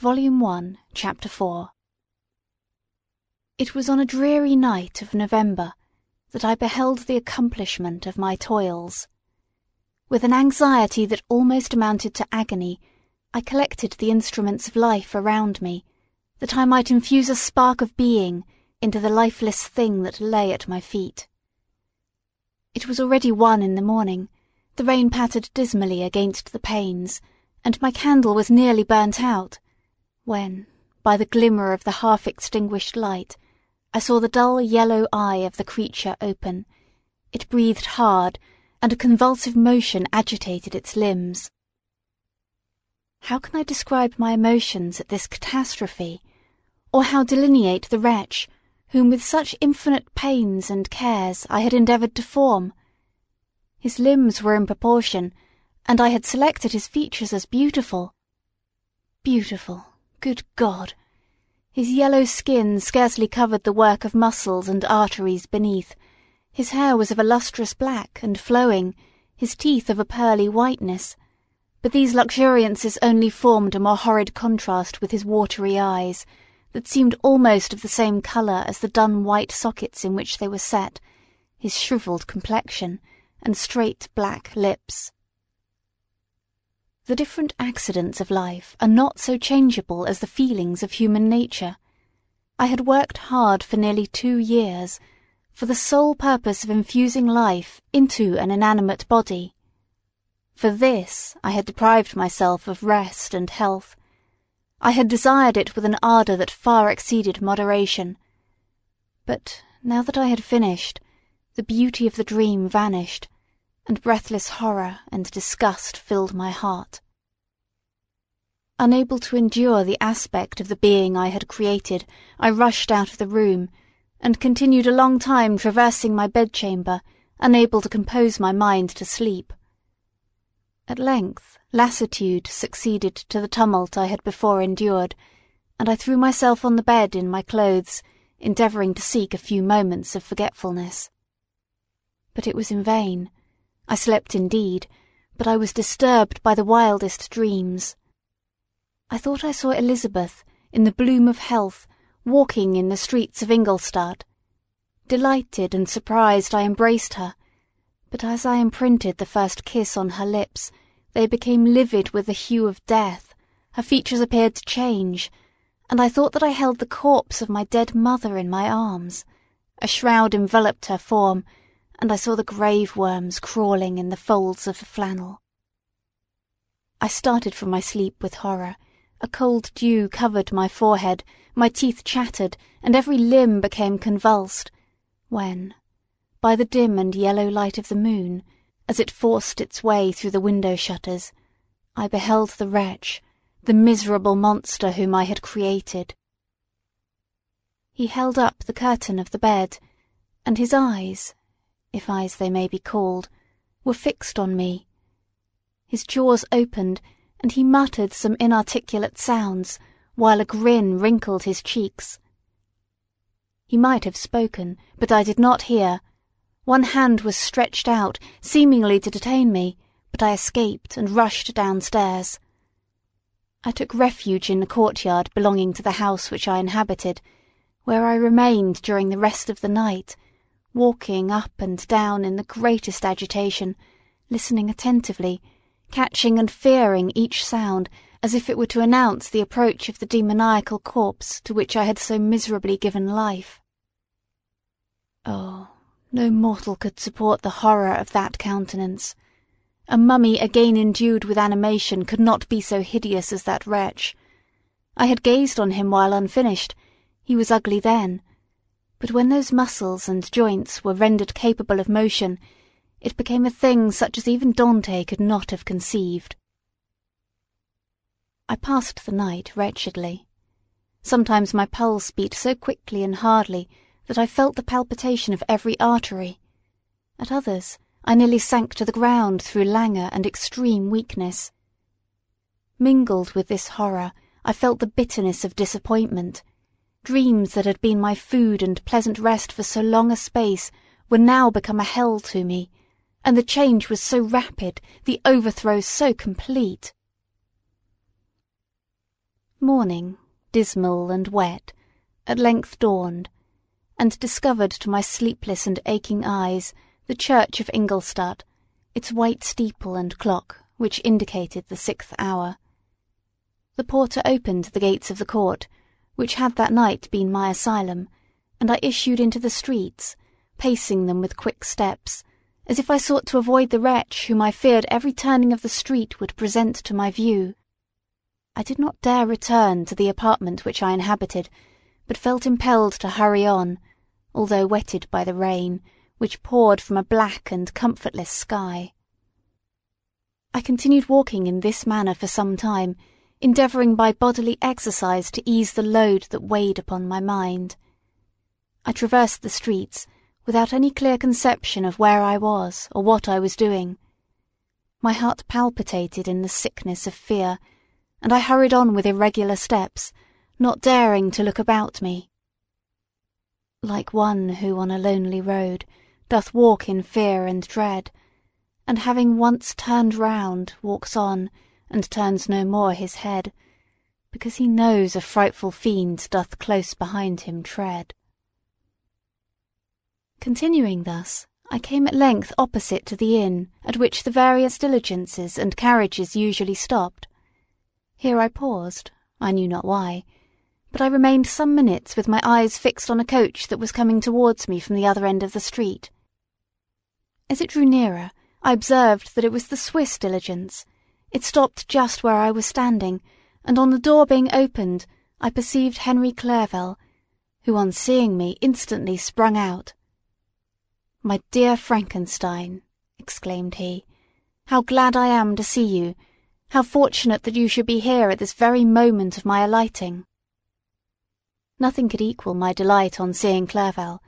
Volume 1, Chapter 4 It was on a dreary night of November that I beheld the accomplishment of my toils. With an anxiety that almost amounted to agony, I collected the instruments of life around me, that I might infuse a spark of being into the lifeless thing that lay at my feet. It was already one in the morning, the rain pattered dismally against the panes, and my candle was nearly burnt out, when, by the glimmer of the half extinguished light, I saw the dull yellow eye of the creature open. It breathed hard, and a convulsive motion agitated its limbs. How can I describe my emotions at this catastrophe, or how delineate the wretch whom with such infinite pains and cares I had endeavoured to form? His limbs were in proportion, and I had selected his features as beautiful. Beautiful, good God! His yellow skin scarcely covered the work of muscles and arteries beneath, his hair was of a lustrous black and flowing, his teeth of a pearly whiteness, but these luxuriances only formed a more horrid contrast with his watery eyes, that seemed almost of the same colour as the dun white sockets in which they were set, his shrivelled complexion, and straight black lips. The different accidents of life are not so changeable as the feelings of human nature. I had worked hard for nearly two years, for the sole purpose of infusing life into an inanimate body. For this I had deprived myself of rest and health. I had desired it with an ardour that far exceeded moderation. But now that I had finished, the beauty of the dream vanished, and breathless horror and disgust filled my heart. Unable to endure the aspect of the being I had created, I rushed out of the room, and continued a long time traversing my bedchamber, unable to compose my mind to sleep. At length lassitude succeeded to the tumult I had before endured, and I threw myself on the bed in my clothes, endeavouring to seek a few moments of forgetfulness. But it was in vain. I slept indeed, but I was disturbed by the wildest dreams. I thought I saw Elizabeth, in the bloom of health, walking in the streets of Ingolstadt. Delighted and surprised, I embraced her, but as I imprinted the first kiss on her lips, they became livid with the hue of death, her features appeared to change, and I thought that I held the corpse of my dead mother in my arms. A shroud enveloped her form, and I saw the grave worms crawling in the folds of the flannel. I started from my sleep with horror. A cold dew covered my forehead, my teeth chattered, and every limb became convulsed, when, by the dim and yellow light of the moon, as it forced its way through the window shutters, I beheld the wretch, the miserable monster whom I had created. He held up the curtain of the bed, and his eyes, if eyes they may be called, were fixed on me. His jaws opened, and he muttered some inarticulate sounds, while a grin wrinkled his cheeks. He might have spoken, but I did not hear. One hand was stretched out, seemingly to detain me, but I escaped and rushed downstairs. I took refuge in the courtyard belonging to the house which I inhabited, where I remained during the rest of the night, walking up and down in the greatest agitation, listening attentively, catching and fearing each sound as if it were to announce the approach of the demoniacal corpse to which I had so miserably given life. Oh, no mortal could support the horror of that countenance. A mummy again endued with animation could not be so hideous as that wretch. I had gazed on him while unfinished. He was ugly then, but when those muscles and joints were rendered capable of motion, it became a thing such as even Dante could not have conceived. I passed the night wretchedly. Sometimes my pulse beat so quickly and hardly that I felt the palpitation of every artery. At others, I nearly sank to the ground through languor and extreme weakness. Mingled with this horror, I felt the bitterness of disappointment, Dreams that had been my food and pleasant rest for so long a space were now become a hell to me, and the change was so rapid, the overthrow so complete. Morning, dismal and wet, at length dawned, and discovered to my sleepless and aching eyes the church of Ingolstadt, its white steeple and clock, which indicated the sixth hour. The porter opened the gates of the court, which had that night been my asylum, and I issued into the streets, pacing them with quick steps, as if I sought to avoid the wretch whom I feared every turning of the street would present to my view. I did not dare return to the apartment which I inhabited, but felt impelled to hurry on, although wetted by the rain, which poured from a black and comfortless sky. I continued walking in this manner for some time, endeavouring by bodily exercise to ease the load that weighed upon my mind. I traversed the streets without any clear conception of where I was or what I was doing. My heart palpitated in the sickness of fear, and I hurried on with irregular steps, not daring to look about me. Like one who on a lonely road doth walk in fear and dread, and having once turned round walks on, and turns no more his head, because he knows a frightful fiend doth close behind him tread. Continuing thus, I came at length opposite to the inn at which the various diligences and carriages usually stopped. Here I paused, I knew not why, but I remained some minutes with my eyes fixed on a coach that was coming towards me from the other end of the street. As it drew nearer, I observed that it was the Swiss diligence. It stopped just where I was standing, and on the door being opened, I perceived Henry Clerval, who on seeing me instantly sprung out. My dear Frankenstein, exclaimed he, how glad I am to see you, how fortunate that you should be here at this very moment of my alighting. Nothing could equal my delight on seeing Clerval.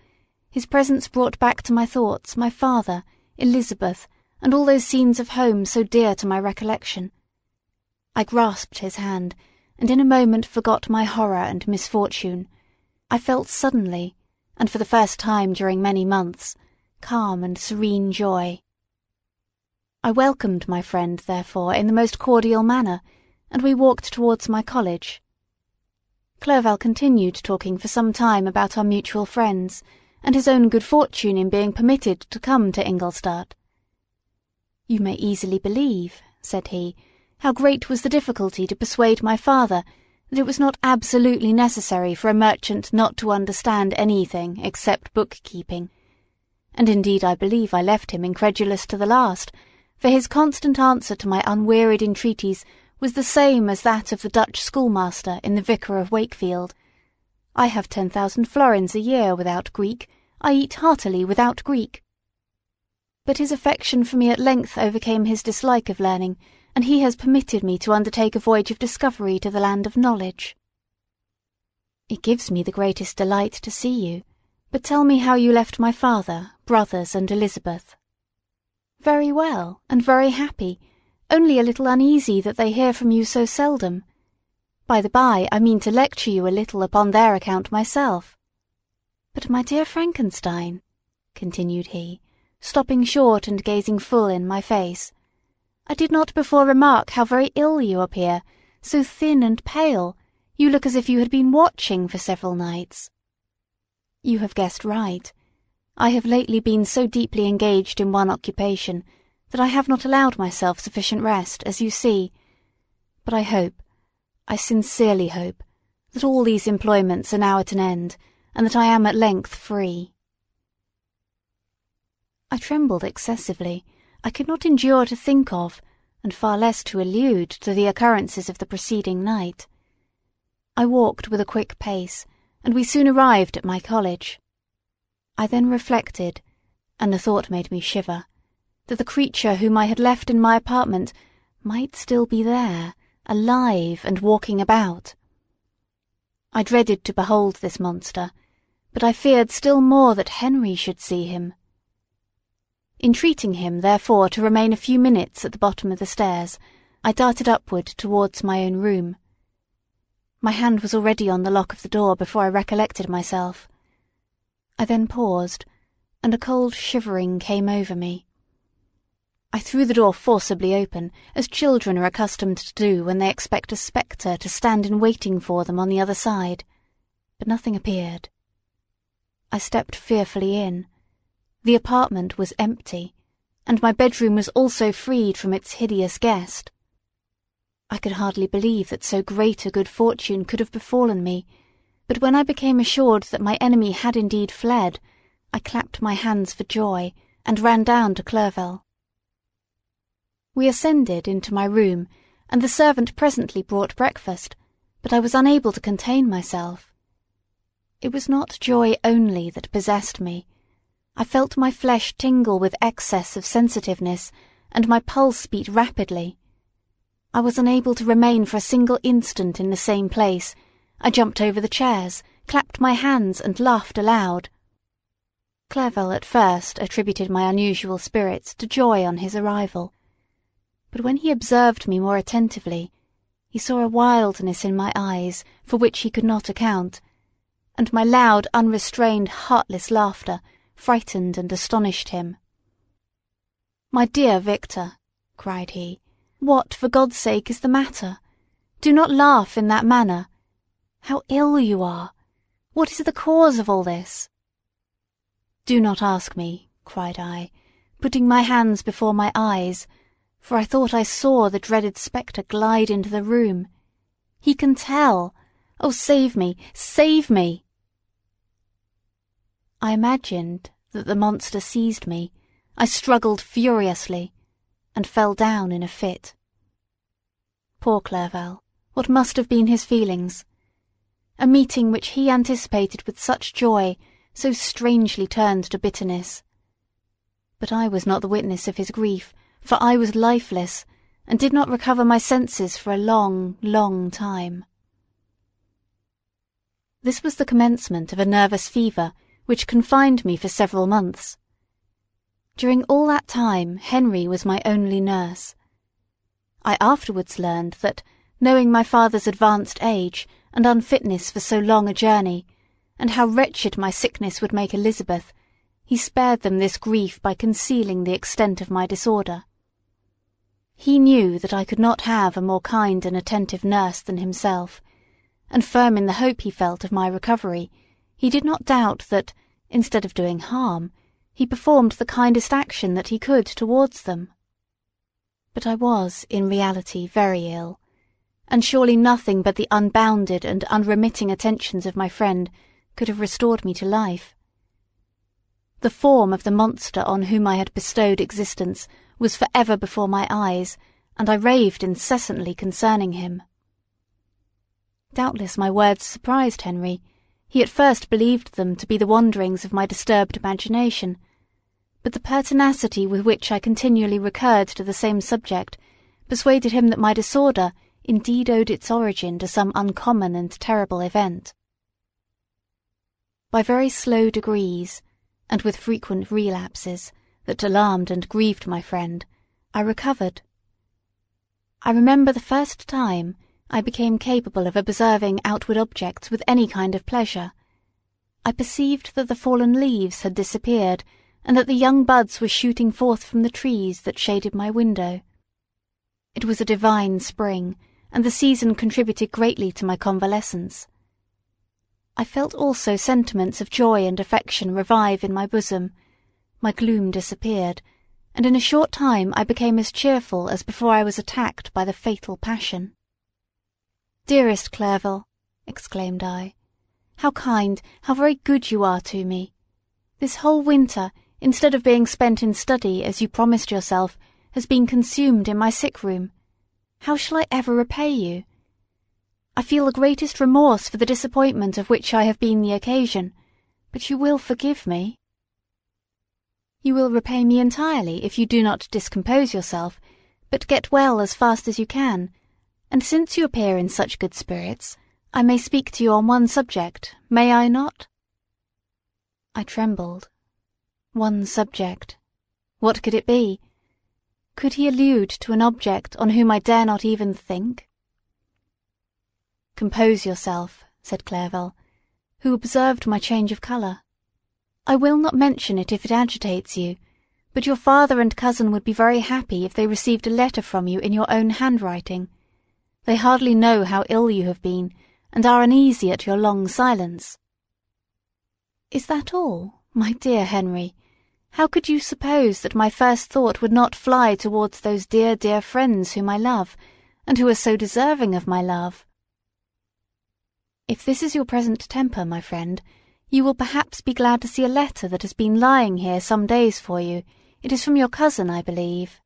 His presence brought back to my thoughts my father, Elizabeth, and all those scenes of home so dear to my recollection. I grasped his hand, and in a moment forgot my horror and misfortune. I felt suddenly, and for the first time during many months, calm and serene joy. I welcomed my friend, therefore, in the most cordial manner, and we walked towards my college. Clerval continued talking for some time about our mutual friends, and his own good fortune in being permitted to come to Ingolstadt. You may easily believe, said he, how great was the difficulty to persuade my father that it was not absolutely necessary for a merchant not to understand anything except bookkeeping, and indeed I believe I left him incredulous to the last for his constant answer to my unwearied entreaties was the same as that of the Dutch schoolmaster in the Vicar of Wakefield. I have ten thousand florins a year without Greek, I eat heartily without Greek. But his affection for me at length overcame his dislike of learning, and he has permitted me to undertake a voyage of discovery to the land of knowledge. It gives me the greatest delight to see you, but tell me how you left my father, brothers, and Elizabeth. Very well, and very happy, only a little uneasy that they hear from you so seldom. By the by, I mean to lecture you a little upon their account myself. But my dear Frankenstein, continued he, stopping short and gazing full in my face, I did not before remark how very ill you appear, so thin and pale, you look as if you had been watching for several nights. You have guessed right. I have lately been so deeply engaged in one occupation that I have not allowed myself sufficient rest, as you see. But I hope, I sincerely hope, that all these employments are now at an end, and that I am at length free. I trembled excessively. I could not endure to think of, and far less to allude to the occurrences of the preceding night. I walked with a quick pace, and we soon arrived at my college. I then reflected, and the thought made me shiver, that the creature whom I had left in my apartment might still be there, alive and walking about. I dreaded to behold this monster, but I feared still more that Henry should see him. Entreating him, therefore, to remain a few minutes at the bottom of the stairs, I darted upward towards my own room. My hand was already on the lock of the door before I recollected myself. I then paused, and a cold shivering came over me. I threw the door forcibly open, as children are accustomed to do when they expect a spectre to stand in waiting for them on the other side, but nothing appeared. I stepped fearfully in. The apartment was empty, and my bedroom was also freed from its hideous guest. I could hardly believe that so great a good fortune could have befallen me, but when I became assured that my enemy had indeed fled, I clapped my hands for joy and ran down to Clerval. We ascended into my room, and the servant presently brought breakfast, but I was unable to contain myself. It was not joy only that possessed me. I felt my flesh tingle with excess of sensitiveness, and my pulse beat rapidly. I was unable to remain for a single instant in the same place. I jumped over the chairs, clapped my hands, and laughed aloud. Clerval at first attributed my unusual spirits to joy on his arrival but when he observed me more attentively, he saw a wildness in my eyes for which he could not account, and my loud, unrestrained, heartless laughter frightened and astonished him. My dear Victor, cried he, what, for God's sake, is the matter? Do not laugh in that manner. How ill you are! What is the cause of all this? Do not ask me, cried I, putting my hands before my eyes, for I thought I saw the dreaded spectre glide into the room. He can tell! Oh, save me! Save me! I imagined that the monster seized me. I struggled furiously, and fell down in a fit. Poor Clerval, what must have been his feelings? A meeting which he anticipated with such joy so strangely turned to bitterness. But I was not the witness of his grief, for I was lifeless, and did not recover my senses for a long, long time. This was the commencement of a nervous fever which confined me for several months. During all that time Henry was my only nurse. I afterwards learned that, knowing my father's advanced age and unfitness for so long a journey, and how wretched my sickness would make Elizabeth, he spared them this grief by concealing the extent of my disorder. He knew that I could not have a more kind and attentive nurse than himself, and firm in the hope he felt of my recovery, he did not doubt that, instead of doing harm, he performed the kindest action that he could towards them. But I was, in reality, very ill, and surely nothing but the unbounded and unremitting attentions of my friend could have restored me to life. The form of the monster on whom I had bestowed existence was for ever before my eyes, and I raved incessantly concerning him. Doubtless my words surprised Henry. He at first believed them to be the wanderings of my disturbed imagination, but the pertinacity with which I continually recurred to the same subject persuaded him that my disorder indeed owed its origin to some uncommon and terrible event. By very slow degrees, and with frequent relapses, that alarmed and grieved my friend, I recovered. I remember the first time I became capable of observing outward objects with any kind of pleasure. I perceived that the fallen leaves had disappeared, and that the young buds were shooting forth from the trees that shaded my window. It was a divine spring, and the season contributed greatly to my convalescence. I felt also sentiments of joy and affection revive in my bosom, my gloom disappeared, and in a short time I became as cheerful as before I was attacked by the fatal passion. Dearest Clerval, exclaimed I, how kind, how very good you are to me. This whole winter, instead of being spent in study as you promised yourself, has been consumed in my sick room. How shall I ever repay you? I feel the greatest remorse for the disappointment of which I have been the occasion, but you will forgive me. You will repay me entirely if you do not discompose yourself, but get well as fast as you can, and since you appear in such good spirits, I may speak to you on one subject, may I not? I trembled. One subject. What could it be? Could he allude to an object on whom I dare not even think? Compose yourself, said Clerval, who observed my change of colour. I will not mention it if it agitates you, But your father and cousin would be very happy if they received a letter from you in your own handwriting. They hardly know how ill you have been, and are uneasy at your long silence. Is that all, my dear Henry? How could you suppose that my first thought would not fly towards those dear, dear friends whom I love, and who are so deserving of my love? If this is your present temper, my friend, you will perhaps be glad to see a letter that has been lying here some days for you. It is from your cousin, I believe.